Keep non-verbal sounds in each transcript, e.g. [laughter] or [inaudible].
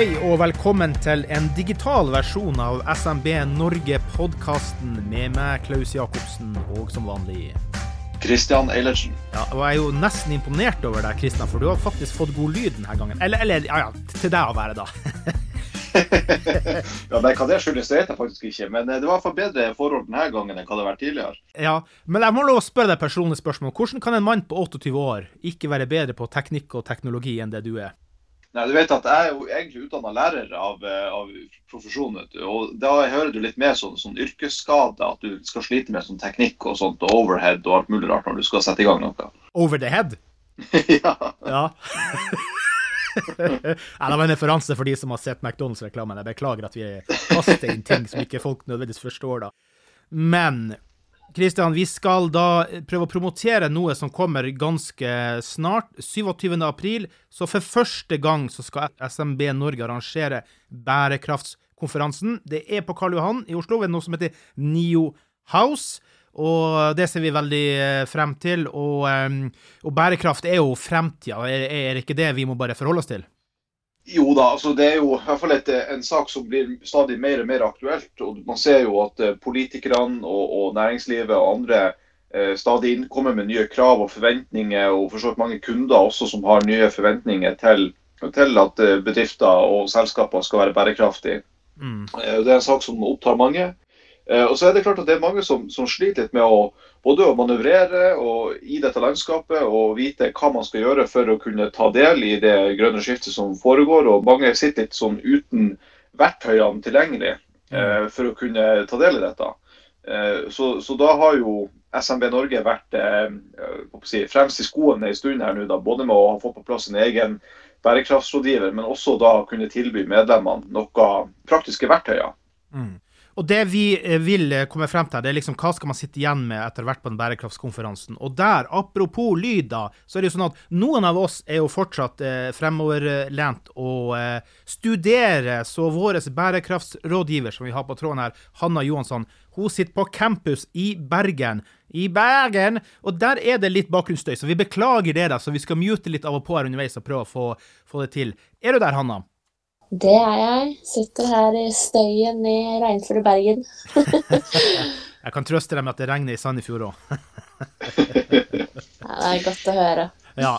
Hei og velkommen til en digital versjon av SMB Norge-podkasten med meg, Klaus Jacobsen, og som vanlig Christian Eilertsen. Ja, og Jeg er jo nesten imponert over deg, Kristian, for du har faktisk fått god lyd denne gangen. Eller, eller ja, ja, til deg å være, da. [laughs] ja, nei, Hva det skyldes, det vet jeg faktisk ikke. Men eh, det var for bedre forhold denne gangen enn hva det har vært tidligere. Ja, Men jeg må lov å spørre deg personlig spørsmål. Hvordan kan en mann på 28 år ikke være bedre på teknikk og teknologi enn det du er? Nei, du vet at Jeg er jo egentlig utdanna lærer av, eh, av profesjon. og Da hører du litt mer sånn, sånn yrkesskade, at du skal slite med sånn teknikk og sånt, og overhead og alt mulig rart når du skal sette i gang noe. [laughs] Over the head? ja. ja. [laughs] Nei, det var en referanse for de som har sett McDonald's-reklamen. Jeg beklager at vi kaster inn ting som ikke folk nødvendigvis forstår. da. Men Kristian, vi skal da prøve å promotere noe som kommer ganske snart. 27. april. Så for første gang så skal SMB Norge arrangere bærekraftskonferansen. Det er på Karl Johan i Oslo ved noe som heter NIO House. Og det ser vi veldig eh, frem til. Og, eh, og bærekraft er jo fremtida, er, er ikke det vi må bare forholde oss til? Jo da, altså det er jo i hvert fall et, en sak som blir stadig mer og mer aktuelt. og Man ser jo at eh, politikerne og, og næringslivet og andre eh, stadig innkommer med nye krav og forventninger, og for så vidt mange kunder også som har nye forventninger til, til at eh, bedrifter og selskaper skal være bærekraftige. Mm. Eh, det er en sak som opptar mange. Eh, og så er det klart at det er mange som, som sliter litt med å både å manøvrere og i dette landskapet og vite hva man skal gjøre for å kunne ta del i det grønne skiftet som foregår. Og mange sitter litt sånn uten verktøyene tilgjengelig eh, for å kunne ta del i dette. Eh, så, så, da har jo SMB Norge vært eh, si, fremst i skoene en stund her nå, da, både med å ha fått på plass en egen bærekraftsrådgiver, men også da kunne tilby medlemmene noen praktiske verktøyer. Mm. Og det vi eh, vil eh, komme frem til, det er liksom hva skal man sitte igjen med etter hvert på den bærekraftskonferansen. Og der, apropos lyd, da, så er det jo sånn at noen av oss er jo fortsatt eh, fremoverlent og eh, studerer. Så vår bærekraftsrådgiver som vi har på tråden her, Hanna Johansson, hun sitter på campus i Bergen. I Bergen! Og der er det litt bakgrunnsstøy, så vi beklager det, da. Så vi skal mute litt av og på her underveis og prøve å få, få det til. Er du der, Hanna? Det er jeg. Sitter her i støyen i regnfulle Bergen. [laughs] jeg kan trøste deg med at det regner i Sandefjord òg. [laughs] ja, det er godt å høre. ja.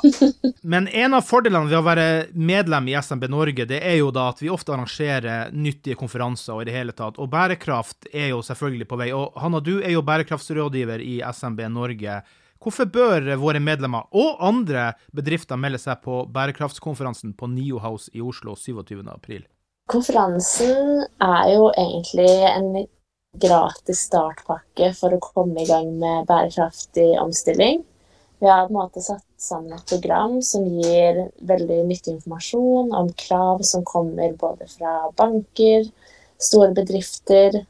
Men en av fordelene ved å være medlem i SMB Norge, det er jo da at vi ofte arrangerer nyttige konferanser og i det hele tatt. Og bærekraft er jo selvfølgelig på vei. Og Hanna, du er jo bærekraftsrådgiver i SMB Norge. Hvorfor bør våre medlemmer og andre bedrifter melde seg på bærekraftskonferansen på NIO House i Oslo 27.4? Konferansen er jo egentlig en gratis startpakke for å komme i gang med bærekraftig omstilling. Vi har på en måte satt sammen et program som gir veldig nyttig informasjon om krav som kommer både fra banker, store bedrifter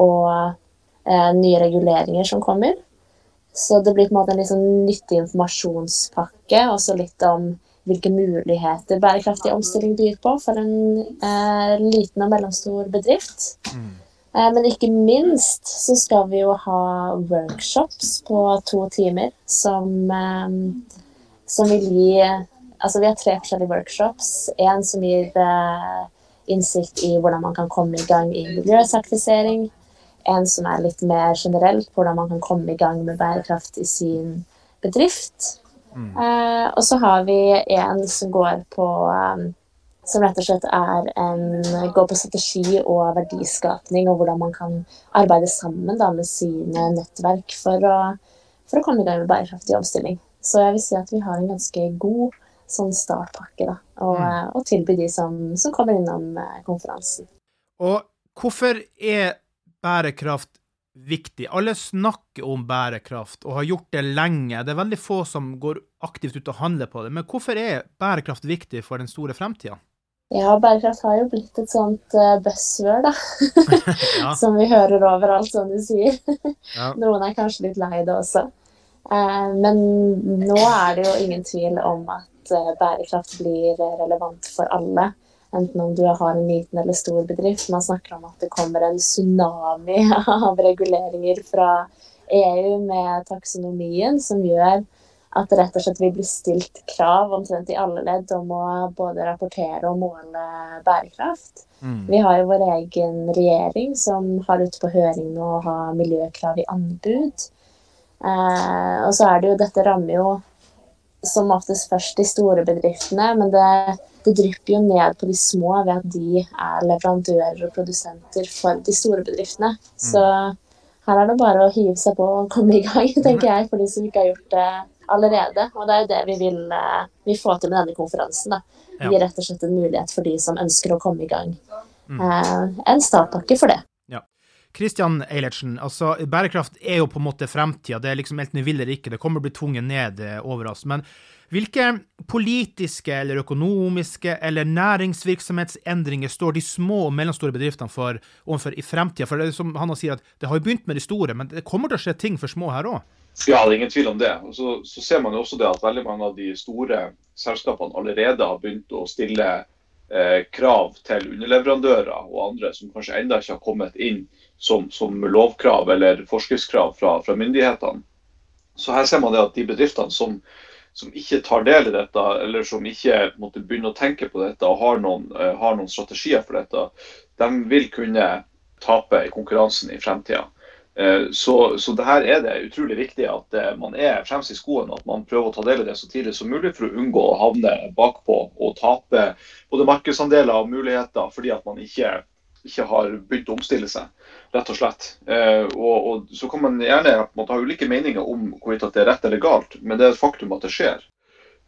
og eh, nye reguleringer som kommer. Så det blir på en måte en sånn nyttig informasjonspakke, og så litt om hvilke muligheter bærekraftig omstilling byr på for en eh, liten og mellomstor bedrift. Mm. Eh, men ikke minst så skal vi jo ha workshops på to timer som, eh, som vil gi Altså vi har tre forskjellige workshops. En som gir eh, innsikt i hvordan man kan komme i gang i miljøsertifisering en som er litt mer generelt, hvordan man kan komme i gang med bærekraft i sin bedrift. Mm. Eh, og så har vi en som går på um, Som rett og slett er en, går på strategi og verdiskapning, og hvordan man kan arbeide sammen da, med sine nettverk for å, for å komme i gang med bærekraftig omstilling. Så jeg vil si at vi har en ganske god sånn startpakke, da. Og, Mm. og tilby de som, som kommer innom eh, konferansen. Og hvorfor er bærekraft viktig? Alle snakker om bærekraft og har gjort det lenge. Det er veldig få som går aktivt ut og handler på det. Men hvorfor er bærekraft viktig for den store fremtida? Ja, bærekraft har jo blitt et sånt uh, buzzword, da. [laughs] [laughs] Ja. som vi hører overalt, som du sier. [laughs] Ja. Noen er kanskje litt lei det også. Eh, men nå er det jo ingen tvil om at eh, bærekraft blir eh, relevant for alle. Enten om du har en liten eller stor bedrift. Man snakker om at det kommer en tsunami [laughs] av reguleringer fra EU med taksonomien som gjør at det rett og slett vil bli stilt krav omtrent i alle ledd om å både rapportere og måle bærekraft. Mm. Vi har jo vår egen regjering som har ute på høring nå å ha miljøkrav i anbud. Eh, og så er det jo Dette rammer jo som oftest først de store bedriftene, men det, det drypper jo ned på de små ved at de er leverandører og produsenter for de store bedriftene. Så her er det bare å hive seg på og komme i gang, [laughs] tenker jeg, for de som ikke har gjort det allerede. Og det er jo det vi vil, vi få til med denne konferansen. da. Ja. Gi rett og slett en mulighet for de som ønsker å komme i gang. Eh, en startpakke for det. Kristian Eilertsen, altså bærekraft er jo på en måte fremtida. Det er liksom enten vi vil eller ikke, det kommer å bli tvunget ned eh, over oss. Men hvilke politiske eller økonomiske eller næringsvirksomhetsendringer står de små og mellomstore bedriftene for overfor i fremtida? For det er som Hanna sier, at det har jo begynt med de store, men det kommer til å skje ting for små her òg. Ja, det er ingen tvil om det. Og så, så ser man jo også det at veldig mange av de store selskapene allerede har begynt å stille eh, krav til underleverandører og andre som kanskje ennå ikke har kommet inn som, som lovkrav eller forskriftskrav fra, fra myndighetene. Så her ser man det at de bedriftene som, som ikke tar del i dette, eller som ikke måtte begynne å tenke på dette og har noen, eh, har noen strategier for dette, de vil kunne tape i konkurransen i fremtida. Eh, Så, så det her er det utrolig viktig at eh, man er fremst i skoen, at man prøver å ta del i det så tidlig som mulig for å unngå å havne bakpå og tape både markedsandeler og muligheter fordi at man ikke, ikke har begynt å omstille seg, rett og slett. Eh, Og, og Så kan man gjerne måtte, ha ulike meninger om hvorvidt det er rett eller galt, men det er et faktum at det skjer.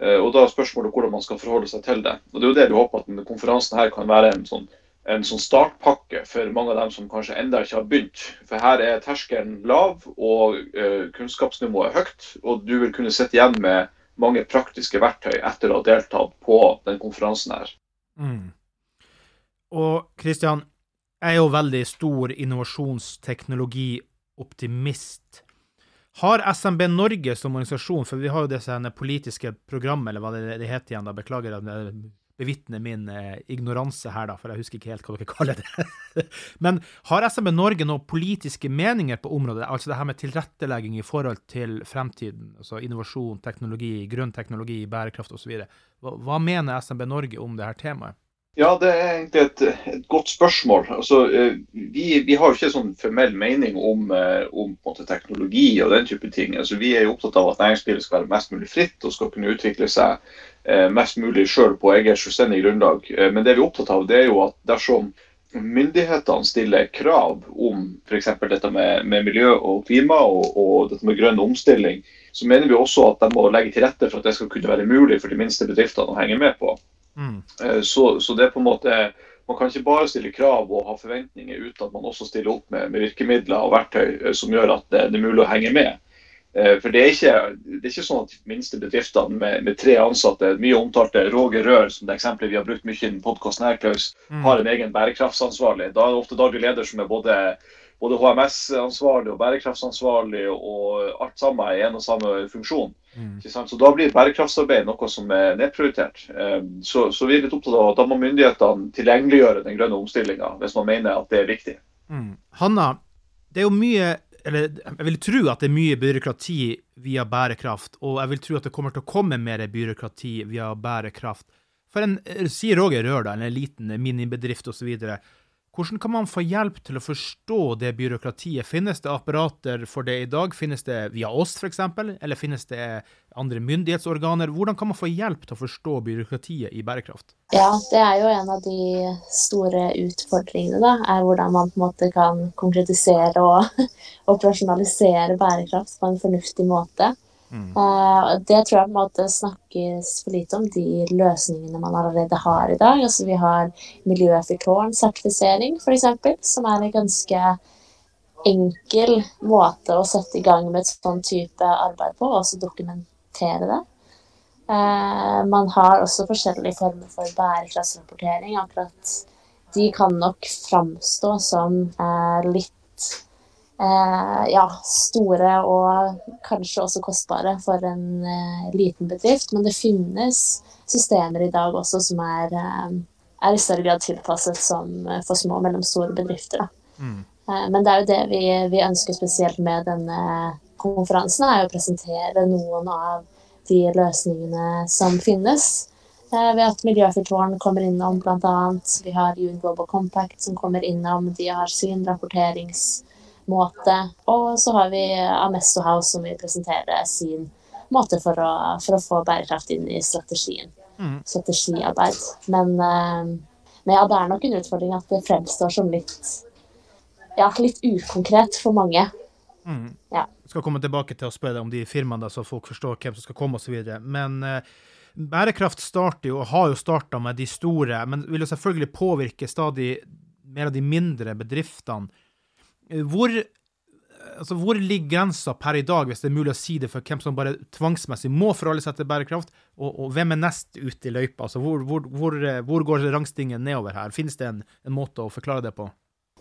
Eh, Og Da er spørsmålet hvordan man skal forholde seg til det. Og Det er jo det vi håper at denne konferansen her kan være en sånn en sånn startpakke for mange av dem som kanskje enda ikke har begynt. For her er terskelen lav og eh, kunnskapsnivået høyt. Og du vil kunne sitte igjen med mange praktiske verktøy etter å ha deltatt på den konferansen her. Mm. Og Kristian, jeg er jo veldig stor innovasjonsteknologioptimist. Har SMB Norge som organisasjon, for vi har jo disse politiske programmet, eller hva det, det heter igjen, da, beklager at jeg bevitner min eh, ignoranse her, da, for jeg husker ikke helt hva dere kaller det. [laughs] Men har SMB Norge noen politiske meninger på området, altså det her med tilrettelegging i forhold til fremtiden, altså innovasjon, teknologi, grønn teknologi, bærekraft osv. Hva, hva mener SMB Norge om det her temaet? Ja, det er egentlig et, et godt spørsmål. Altså, eh, vi, vi har jo ikke sånn formell mening om, eh, om måte, teknologi og den type ting. Altså, vi er jo opptatt av at næringslivet skal være mest mulig fritt og skal kunne utvikle seg eh, mest mulig selv på eget selvstendig grunnlag. Men det vi er opptatt av, det er jo at dersom myndighetene stiller krav om f.eks. dette med, med miljø og klima og, og dette med grønn omstilling, så mener vi også at de må legge til rette for at det skal kunne være mulig for de minste bedriftene å henge med på. Mm. Eh, Så, så det er på en måte Man kan ikke bare stille krav og ha forventninger uten at man også stiller opp med, med virkemidler og verktøy eh, som gjør at det, det er mulig å henge med. Eh, For det er ikke, det er ikke sånn at de minste bedriftene med, med tre ansatte, mye omtalte Roger Rør, som det eksempelet vi har brukt mye i den podkasten Mm. har en egen bærekraftsansvarlig. Da er det ofte daglig leder som er både, både HMS-ansvarlig og bærekraftsansvarlig, og alt sammen i en og samme funksjon. Mm. Så Da blir bærekraftsarbeid noe som er nedprioritert. Eh, Så, så vi er litt opptatt av at da må myndighetene tilgjengeliggjøre den grønne omstillinga, hvis man mener at det er viktig. Mm. Hanna, det er jo mye eller jeg vil tro at det er mye byråkrati via bærekraft, og jeg vil tro at det kommer til å komme mer byråkrati via bærekraft. For en, sier Roger Rør, da, en liten minibedrift osv. Hvordan kan man få hjelp til å forstå det byråkratiet? Finnes det apparater for det i dag? Finnes det via oss, f.eks., eller finnes det andre myndighetsorganer? Hvordan kan man få hjelp til å forstå byråkratiet i bærekraft? Ja, det er jo en av de store utfordringene, da. Er hvordan man på en måte kan konkretisere og [laughs] operasjonalisere bærekraft på en fornuftig måte. Mm. Uh, det tror jeg på en måte snakkes for lite om, de løsningene man allerede har i dag. Altså Vi har miljøeffektoren sertifisering, f.eks., som er en ganske enkel måte å sette i gang med et sånn type arbeid på, og også dokumentere det. Uh, man har også forskjellige former for bærekraftsrapportering. Akkurat de kan nok framstå som uh, litt ja, store og kanskje også kostbare for en eh, liten bedrift. Men det finnes systemer i dag også som er, eh, er i større grad tilpasset som eh, for små og mellomstore bedrifter. Mm. Eh, men det er jo det vi, vi, ønsker spesielt med denne konferansen, er å presentere noen av de løsningene som finnes. Eh, ved at Miljøfyrtårn kommer innom bl.a. Vi har UN Global Compact som kommer innom. De har sin rapporterings måte. Og så har vi Amesto House som vil presentere sin måte for å, for å få bærekraft inn i strategien. Mm. Strategiarbeid. Men, uh, men, ja, det er nok en utfordring at det fremstår som litt, ja, litt ukonkret for mange. Mm. Ja. Jeg skal komme tilbake til å spørre deg om de firmaene, så folk forstår hvem som skal komme osv. Men uh, bærekraft starter jo, og har jo starta med de store, men vil jo selvfølgelig påvirke stadig mer av de mindre bedriftene. Hvor, altså, hvor ligger grensa per i dag, hvis det er mulig å si det, for hvem som bare tvangsmessig må forholde seg til bærekraft, og, og hvem er nest ute i løypa? Altså, hvor, hvor, hvor, hvor går rangstingen nedover her? Finnes det en, en måte å forklare det på?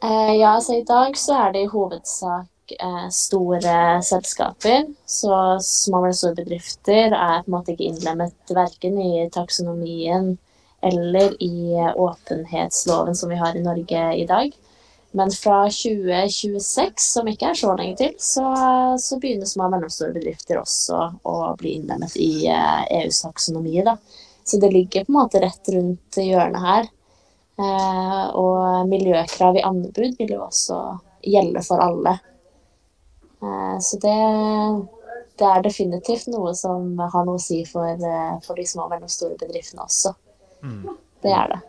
Eh, ja, altså i dag så er det i hovedsak eh, store selskaper. Så små og store bedrifter er på en måte ikke innlemmet verken i taksonomien eller i åpenhetsloven som vi har i Norge i dag. Men fra 2026, som ikke er så lenge til, så, så begynner små og mellomstore bedrifter også å bli innlemmet i EUs eh, e taksonomi. Da. Så det ligger på en måte rett rundt hjørnet her. Eh, og miljøkrav i anbud vil jo også gjelde for alle. Eh, så det, det, er definitivt noe som har noe å si for, for de små og mellomstore bedriftene også. Mm. Det er det.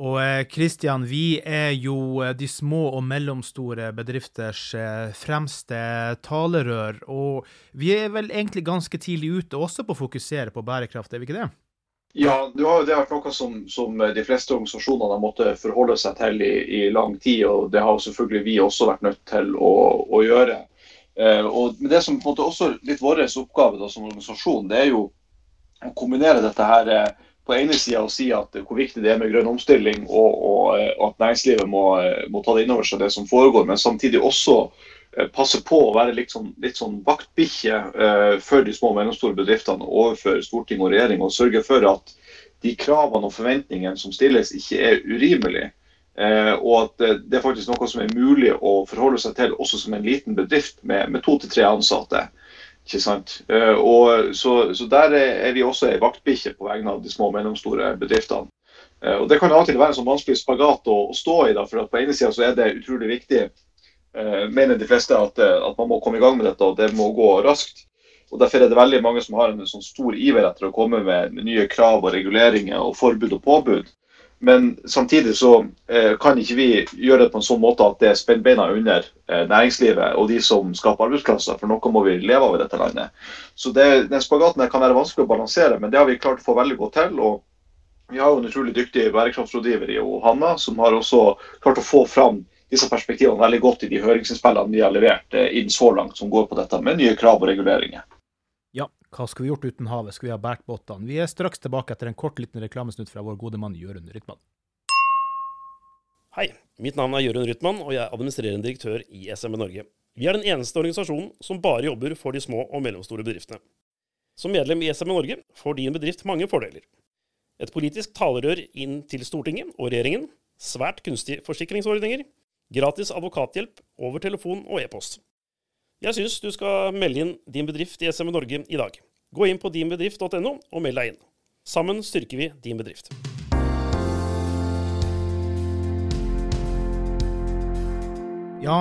Og Kristian, eh, vi er jo eh, de små og mellomstore bedrifters eh, fremste talerør. Og vi er vel egentlig ganske tidlig ute også på å fokusere på bærekraft, er vi ikke det? Ja, det har, vært noe som, som, de fleste organisasjonene har måttet forholde seg til i, i, lang tid. Og det har selvfølgelig vi også vært nødt til å, å gjøre. Og, men det som på en måte også litt vår oppgave da, som organisasjon, det er jo å kombinere dette her på ene sida å si at hvor viktig det er med grønn omstilling, og, og, eh, og at næringslivet må, eh, må, ta det inn over seg, det som foregår, men samtidig også eh, passe på å være litt sånn, litt sånn vaktbikkje for de små og mellomstore bedriftene overfor storting og regjering, og sørge for at de kravene og forventningene som stilles, ikke er urimelige. Eh, og at det er faktisk noe som er mulig å forholde seg til også som en liten bedrift med, med to til tre ansatte. Ikke sant? Eh, og så, så der er vi også ei vaktbikkje på vegne av de små og mellomstore bedriftene. Eh, og Det kan til være en sånn vanskelig spagat å, å stå i. Da, for På ene sida er det utrolig viktig, eh, mener de fleste, at, at, man må komme i gang med dette, og det må gå raskt. Og Derfor er det veldig mange som har en sånn stor iver etter å komme med nye krav og reguleringer og forbud og påbud. Men samtidig så eh, kan ikke vi gjøre det på en sånn måte at det spenner beina under eh, næringslivet og de som skaper arbeidsplasser, for noe må vi leve av i dette landet. Så det, Den spagaten kan være vanskelig å balansere, men det har vi klart å få veldig godt til. og Vi har jo en utrolig dyktig bærekraftsrådgiver i Hanna, som har også klart å få fram disse perspektivene veldig godt i de høringsinnspillene vi har levert eh, inn så langt, som går på dette med nye krav og reguleringer. Hva skulle vi gjort uten havet? Skulle vi ha båret båtene? Vi er straks tilbake etter en kort liten reklamesnutt fra vår gode mann Jørund Rytman. Hei, mitt navn er Jørund Rytman, og jeg er administrerende direktør i SMB Norge. Vi er den eneste organisasjonen som bare jobber for de små og mellomstore bedriftene. Som medlem i SMB Norge får din bedrift mange fordeler. Et politisk talerør inn til Stortinget og regjeringen, svært kunstige forsikringsordninger, gratis advokathjelp over telefon og e-post. Jeg syns du skal melde inn din bedrift i SME Norge i dag. Gå inn på dinbedrift.no og meld deg inn. Sammen styrker vi din bedrift. Ja,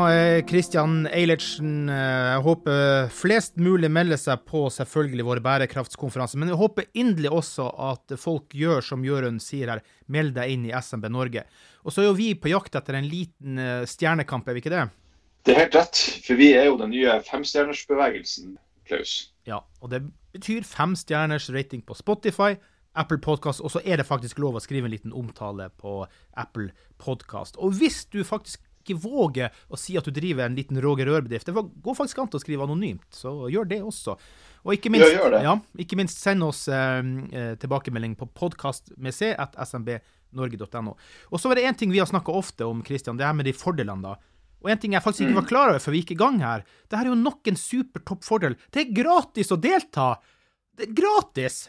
Kristian eh, Eilertsen, eh, jeg håper flest mulig melder seg på selvfølgelig vår bærekraftskonferanse. Men jeg håper inderlig også at folk gjør som Jørund sier her, meld deg inn i SMB Norge. Og så er jo vi på jakt etter en liten eh, stjernekamp, er vi ikke det? Det er helt rett, for vi er jo den nye femstjernersbevegelsen, Klaus. Ja, og det betyr fem stjerners rating på Spotify, Apple Podcast, og så er det faktisk lov å skrive en liten omtale på Apple Podcast. Og hvis du faktisk ikke våger å si at du driver en liten Roger Rør-bedrift, det går faktisk an å skrive anonymt, så gjør det også. Og ikke minst, gjør, gjør ja, ikke minst send oss eh, eh, tilbakemelding på podkast med c at smbnorge.no. Og så var det én ting vi har snakka ofte om, Christian, det her med de fordelene, da. Og en ting jeg faktisk ikke var klar over før vi gikk i gang her, det her er jo nok en super fordel. Det er gratis å delta! Det er gratis!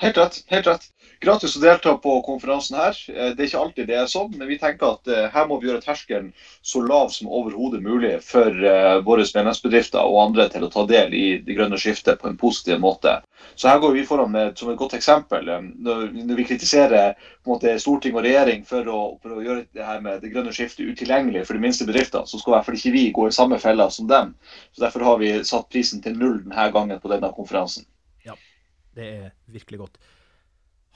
Helt rett. helt rett. Gratis å delta på konferansen her. Eh, Det er ikke alltid det er sånn, men vi tenker at eh, her må vi gjøre terskelen så lav som overhodet mulig for eh, våre medlemsbedrifter og andre til å ta del i det grønne skiftet på en positiv måte. Så her går vi foran med, som et godt eksempel. Når, vi kritiserer måte, storting og regjering for å, for å gjøre det her med det grønne skiftet utilgjengelig for de minste bedriftene, så skal i hvert fall ikke vi gå i samme fella som dem. Så Derfor har vi satt prisen til null denne gangen på denne konferansen. Det er virkelig godt.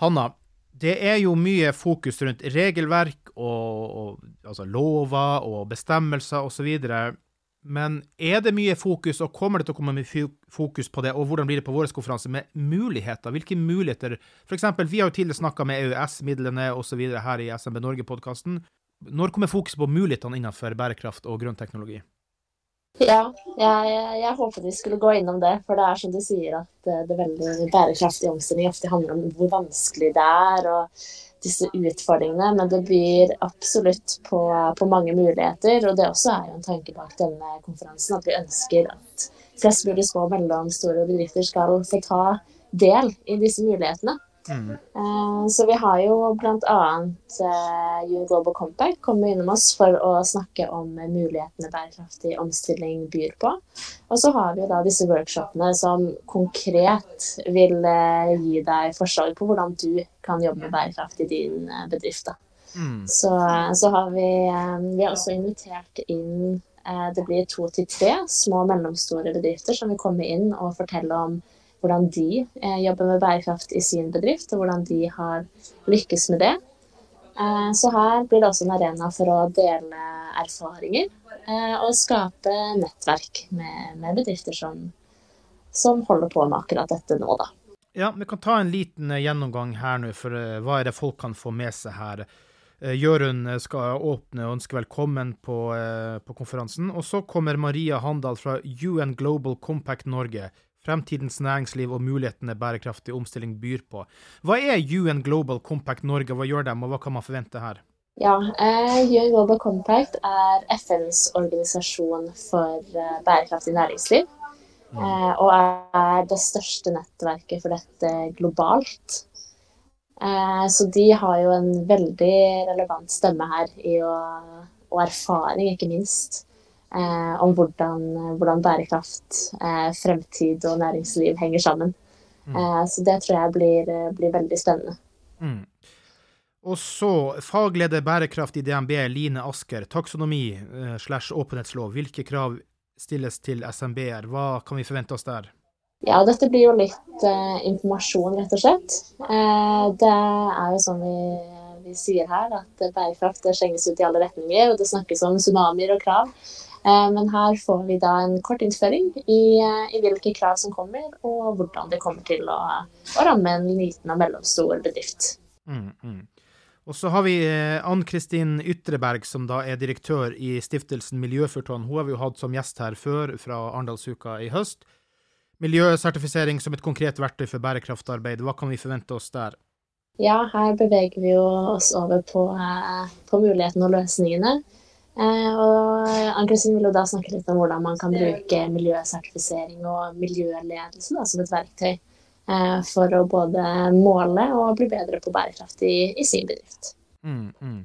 Hanna, det er jo mye fokus rundt regelverk og, og altså lover og bestemmelser osv. Men er det mye fokus, og kommer det til å komme mye fokus på det, og hvordan blir det på vår konferanse med muligheter? Hvilke muligheter For eksempel, vi har jo tidligere snakka med EØS-midlene osv. her i SMB Norge-podkasten. Når kommer fokus på mulighetene innenfor bærekraft og grønn teknologi? Ja, jeg, jeg håpet vi skulle gå innom det. For det er som du sier at det det veldig bærekraftige omstilling ofte handler om hvor vanskelig det er og disse utfordringene. Men det byr absolutt på, på mange muligheter. Og det også er jo en tanke bak denne konferansen at vi ønsker at flest mulig små mellomstore bedrifter skal få ta del i disse mulighetene. Mm. Eh, Så vi har jo bl.a. UN Global Compact kommet innom oss for å snakke om mulighetene bærekraftig omstilling byr på. Og så har vi jo da disse workshopene som konkret vil eh, gi deg forslag på hvordan du kan jobbe med bærekraft i din eh, bedrift. da. Mm. Så, så har vi, vi har også invitert inn Det blir to til tre små og mellomstore bedrifter som vil komme inn og fortelle om hvordan de eh, jobber med bærekraft i sin bedrift, og hvordan de har lykkes med det. Eh, så her blir det også en arena for å dele erfaringer eh, og skape nettverk med, med bedrifter som, som holder på med akkurat dette nå, da. Ja, vi kan ta en liten gjennomgang her nå, for hva er det folk kan få med seg her. Jørund skal åpne og ønske velkommen på, på konferansen. Og så kommer Maria Handal fra UN Global Compact Norge. Fremtidens næringsliv og mulighetene bærekraftig omstilling byr på. Hva er UN Global Compact Norge, hva gjør de, og hva kan man forvente her? Ja, eh, UN Global Compact er FNs organisasjon for eh, bærekraftig næringsliv. Eh, og er det største nettverket for dette globalt. Så de har jo en veldig relevant stemme her og erfaring, ikke minst, eh, om hvordan, hvordan bærekraft, eh, fremtid og næringsliv henger sammen. Eh, så det tror jeg blir, blir veldig spennende. Mm. Og så fagleder bærekraft i DNB, Line Asker. Taksonomi eh, slash åpenhetslov. Hvilke krav stilles til SMB-er? Hva kan vi forvente oss der? Ja, dette blir jo litt eh, informasjon, rett og slett. Eh, det er jo sånn vi, vi sier her, at bærekraft det skjenges ut i alle retninger, og det snakkes om tsunamier og krav. Eh, men her får vi da en kort innføring i, eh, i hvilke krav som kommer, og hvordan det kommer til å, å ramme en liten og mellomstor bedrift. Mm, mm. Og så har vi eh, Ann-Kristin Ytreberg, som da er direktør i stiftelsen Miljøfurton. Hun har vi jo hatt som gjest her før, fra Arendalsuka i høst. Miljøsertifisering som et konkret verktøy for bærekraftarbeid. Hva kan vi forvente oss der? Ja, her beveger vi oss over på, på mulighetene og løsningene. Eh, og Ann-Kristin vil jo da snakke litt om hvordan man kan bruke miljøsertifisering og miljøledelse da, som et verktøy eh, for å både måle og bli bedre på bærekraft i, i sin bedrift. Mm, mm.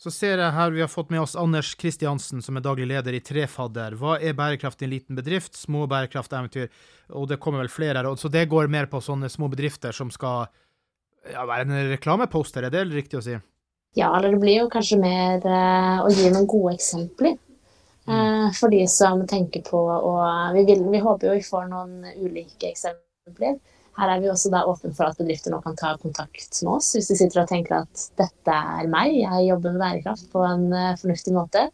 Så ser jeg her vi har fått med oss Anders Kristiansen, som er daglig leder i Trefadder. Hva er bærekraft i en liten bedrift? Små bærekrafteventyr. Og det kommer vel flere her. Så det går mer på sånne små bedrifter som skal ja, være en reklameposter, er det riktig å si? Ja, eller det blir jo kanskje mer eh, å gi noen gode eksempler. Eh, for de som tenker på og vi, vil, vi håper jo vi får noen ulike eksempler. Her er vi også da åpne for at bedrifter nå kan ta kontakt med oss hvis de sitter og tenker at dette er meg, jeg jobber med bærekraft på en uh, fornuftig måte.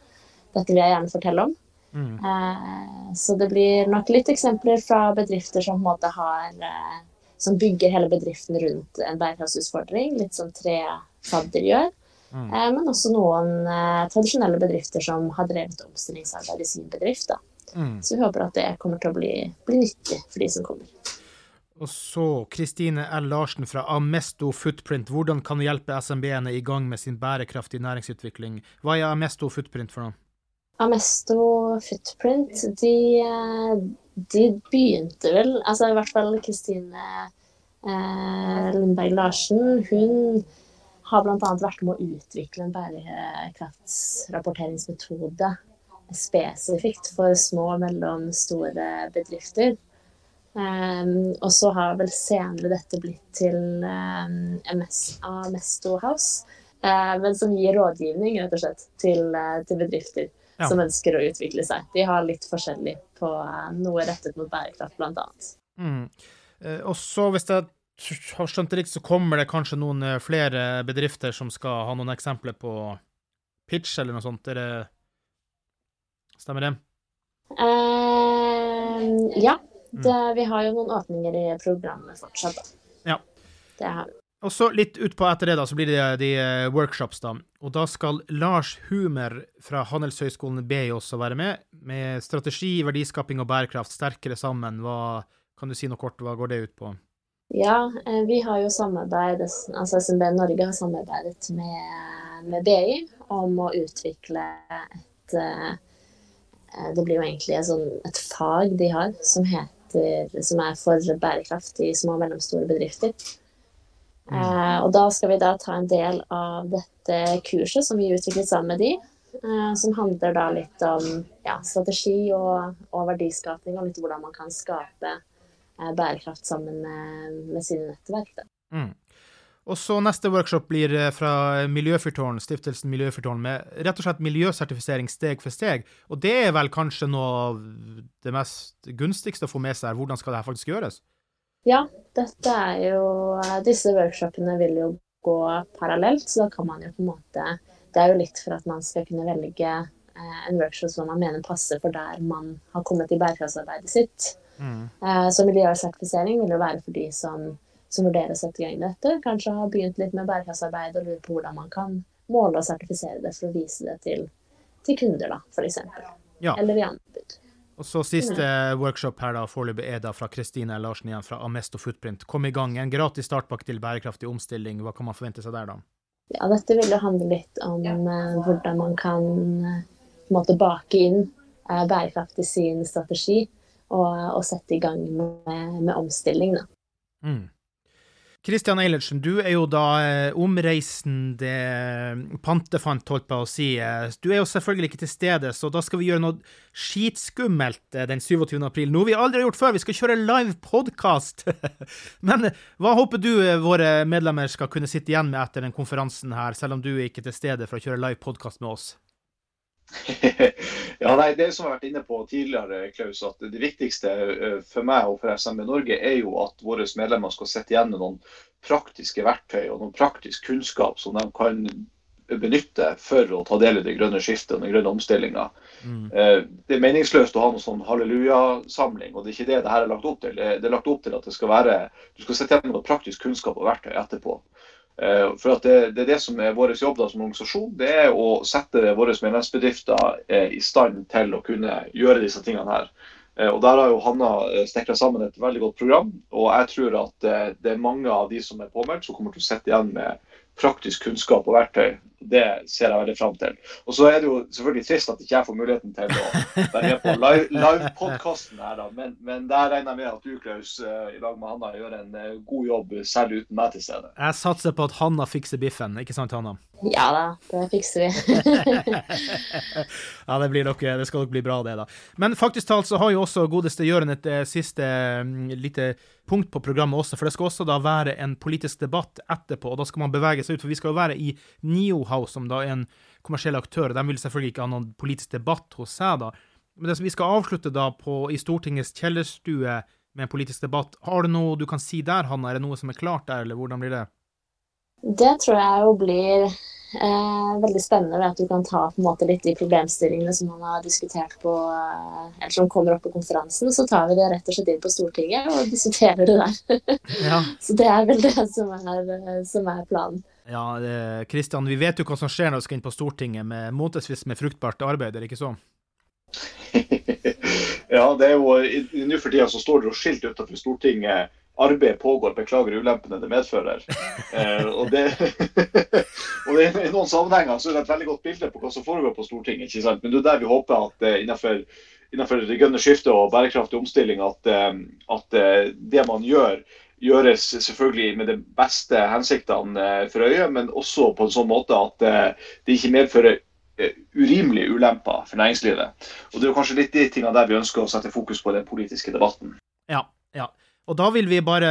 Dette vil jeg gjerne fortelle om. Mm. Eh, så det blir nok litt eksempler fra bedrifter som på en måte har eh, Som bygger hele bedriften rundt en bærekraftsutfordring, litt som tre fadder gjør. Mm. Eh, men også noen eh, tradisjonelle bedrifter som har drevet omstillingsarbeid i sin bedrift. Mm. Så vi håper at det kommer til å bli, bli nyttig for de som kommer. Og så Kristine L. Larsen fra Amesto Footprint. Hvordan kan du hjelpe SMB-ene i gang med sin bærekraftige næringsutvikling? Hva er Amesto Footprint for noe? Amesto Footprint, de, eh, de begynte vel Altså i hvert fall Kristine eh, Lundberg Larsen. Hun har bl.a. vært med å utvikle en bærekraftsrapporteringsmetode spesifikt for små og mellomstore bedrifter. Um, og så har vel senere dette blitt til um, MS, Amesto House, uh, men som gir rådgivning rett og slett til, uh, til bedrifter Ja. som ønsker å utvikle seg. De har litt forskjellig på uh, noe rettet mot bærekraft, annet. Mm. Eh, Og så, hvis jeg har skjønt det riktig, så kommer det kanskje noen eh, flere bedrifter som skal ha noen eksempler på pitch eller noe sånt. Er det Stemmer det? Uh, ja, det, vi har jo noen åpninger i programmet fortsatt, da. Ja. Det har vi. Og så litt utpå etter det, da, så blir det de eh, workshops, da. Og da skal Lars Humer fra Handelshøyskolen BI også være med, med strategi, verdiskaping og bærekraft sterkere sammen. Hva Kan du si noe kort, hva går det ut på? Ja, eh, vi har jo samarbeidet, altså SMB Norge har samarbeidet med, med BI om å utvikle et eh, Det blir jo egentlig et, sånt, et fag de har som heter som er for bærekraft i små og mellomstore bedrifter. Eh, og da skal vi da ta en del av dette kurset som vi utviklet sammen med de, eh, som handler da litt om ja, strategi og, og verdiskapning og litt hvordan man kan skape eh, bærekraft sammen med, med sine nettverk. Mm. Og så neste workshop blir eh, fra Miljøfyrtårn, stiftelsen Miljøfyrtårn, med rett og slett miljøsertifisering steg for steg. Og det er vel kanskje noe av det mest gunstigste å få med seg. Hvordan skal det her faktisk gjøres? Ja, dette er jo Disse workshopene vil jo gå parallelt, så da kan man jo på en måte Det er jo litt for at man skal kunne velge eh, en workshop som man mener passer for der man har kommet i bærekraftsarbeidet sitt. Mm. Eh, Så miljøsertifisering vil jo være for de som, som vurderer å sette i gang dette. Kanskje har begynt litt med bærekraftsarbeid og lurer på hvordan man kan måle og sertifisere det for å vise det til, til kunder, da, f.eks. Ja. Eller i anbud. Og så siste workshop her da, foreløpig er da fra Kristine Larsen igjen, fra Amesto Footprint. Kom i gang. En gratis startpakke til bærekraftig omstilling. Hva kan man forvente seg der, da? Ja, dette vil jo handle litt om eh, hvordan man kan eh, på en måte bake inn eh, bærekraft i sin strategi, og, og sette i gang med, med omstilling. Da. Mm. Kristian Eilertsen, du er jo da eh, omreisende pantefant, holdt på å si. Eh, Du er jo selvfølgelig ikke til stede, så da skal vi gjøre noe skitskummelt eh, den 27. april. Noe vi aldri har gjort før. Vi skal kjøre live podkast. [laughs] Men hva håper du våre medlemmer skal kunne sitte igjen med etter den konferansen her, selv om du er ikke til stede for å kjøre live podkast med oss? [laughs] ja, nei, Det som jeg har vært inne på tidligere, Klaus, at det viktigste eh, for meg og for SMB Norge er jo at våre medlemmer skal sitte igjen med noen praktiske verktøy og noen praktisk kunnskap som de kan benytte for å ta del i det grønne skiftet og den grønne omstillinga. Mm. Eh, Det er meningsløst å ha noen sånn hallelujasamling, og det er ikke det det her er lagt opp til. Det det er lagt opp til at det skal være, du skal sitte igjen med noe praktisk kunnskap og verktøy etterpå. Eh, For at det, det er det som er vår jobb da som organisasjon, det er å sette våre medlemsbedrifter eh, i stand til å kunne gjøre disse tingene her. Eh, Og Der har jo Hanna snekra sammen et veldig godt program. og Jeg tror at det er mange av de som er påmeldt, som kommer til å sitte igjen med praktisk kunnskap og verktøy. Det ser jeg veldig fram til. Og så er det jo selvfølgelig trist at ikke jeg får muligheten til å være med på live- live-podkasten her, da. Men, men der regner jeg med at du, Klaus, eh, i lag med Hanna gjør en eh, god jobb selv uten meg til stede. Jeg satser på at Hanna fikser biffen, ikke sant, Hanna? Ja da, det fikser vi. [laughs] ja, det, blir nok, det skal nok bli bra, det, da. Men faktisk talt så har jo også godeste Gjøren et eh, siste mm, lite punkt på programmet også, for det skal også da være en politisk debatt etterpå, og da skal man bevege seg ut, for vi skal jo være i Nio House, som da er en kommersiell aktør, de vil selvfølgelig ikke ha noen politisk debatt hos seg, da. Men det som vi skal avslutte da på, i Stortingets kjellerstue med en politisk debatt, har du noe du kan si der, Hanna? Er det noe som er klart der, eller hvordan blir det? Det tror jeg jo blir eh, veldig spennende ved at du kan ta på en måte litt de problemstillingene som man har diskutert på eh, Eller som kommer opp på konferansen. Så tar vi det rett og slett inn på Stortinget og diskuterer det der. Ja, [laughs] så det er vel det som er, eh, som er planen. Ja Kristian, vi vet jo hva som skjer når vi skal inn på Stortinget med månedsvis med fruktbart arbeid, er det ikke så? [laughs] ja, det er jo Nå for tida så står det jo skilt utenfor Stortinget 'Arbeid pågår, beklager ulempene det medfører'. [laughs] Eh, og, det, [laughs] og det, I noen sammenhenger så er det et veldig godt bilde på hva som foregår på Stortinget. ikke sant? Men det er der vi håper at eh, innenfor, innenfor det grønne skiftet og bærekraftig omstilling, at, eh, at eh, det man gjør, gjøres selvfølgelig med de beste hensiktene eh, for øye, men også på en sånn måte at eh, det ikke medfører eh, urimelige ulemper for næringslivet. Og Det er jo kanskje litt de tingene der vi ønsker å sette fokus på i den politiske debatten. Ja, ja. Og da vil vi bare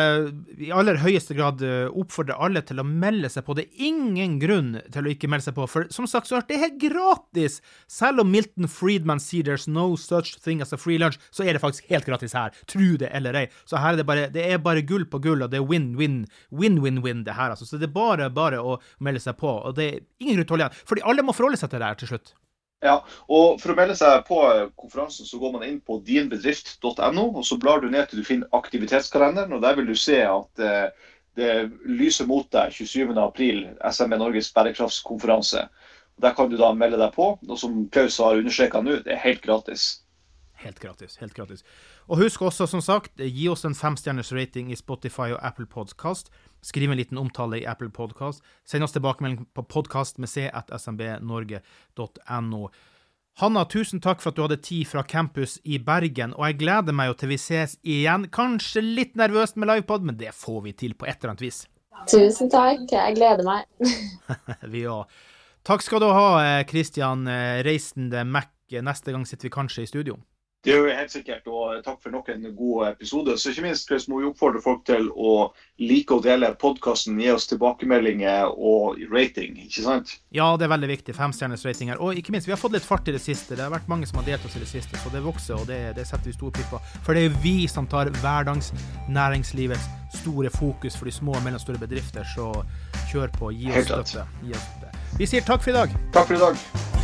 i aller høyeste grad eh, oppfordre alle til å melde seg på. Det er ingen grunn til å ikke melde seg på, for som sagt så er det helt gratis! Selv om Milton Friedman sier there's no such thing as a free lunch, så er det faktisk helt gratis her. Tru det eller ei. Så her er det bare, det er bare gull på gull, og det er win-win, win-win-win, det her, altså. Så det er bare, bare å melde seg på. Og det er ingen grunn til å holde igjen, fordi alle må forholde seg til det her til slutt. Ja, og For å melde seg på eh, konferansen så går man inn på dinbedrift.no, og så blar du ned til du finner aktivitetskalenderen. og Der vil du se at eh, det lyser mot deg 27.4, SME Norges bærekraftskonferanse. Der kan du da melde deg på. og Som Klaus har understreka nå, det er helt gratis. Helt gratis. helt gratis. Og husk også, som sagt, gi oss en femstjerners rating i Spotify og Apple Podcast. Skriv en liten omtale i Apple Podcast. Send oss tilbakemelding på podkast med c1smbnorge.no. Hanna, tusen takk for at du hadde tid fra campus i Bergen, og jeg gleder meg jo til vi ses igjen. Kanskje litt nervøst med livepod, men det får vi til på et eller annet vis. Tusen takk. Jeg gleder meg. [laughs] vi òg. Takk skal du ha, Christian Reisende Mac. Neste gang sitter vi kanskje i studio. Det gjør vi helt sikkert, og takk for nok en god episode. Så ikke minst Chris, må vi oppfordre folk til å like og dele podkasten, gi oss tilbakemeldinger og rating, ikke sant? Ja, det er veldig viktig. Femstjerners rating her. Og ikke minst, vi har fått litt fart i det siste. Det har vært mange som har delt oss i det siste, så det vokser, og det, det setter vi stor pris på. For det er vi som tar hverdagsnæringslivets store fokus for de små og mellomstore bedrifter, så kjør på. Gi oss støtte. Vi sier takk for i dag. Takk for i dag.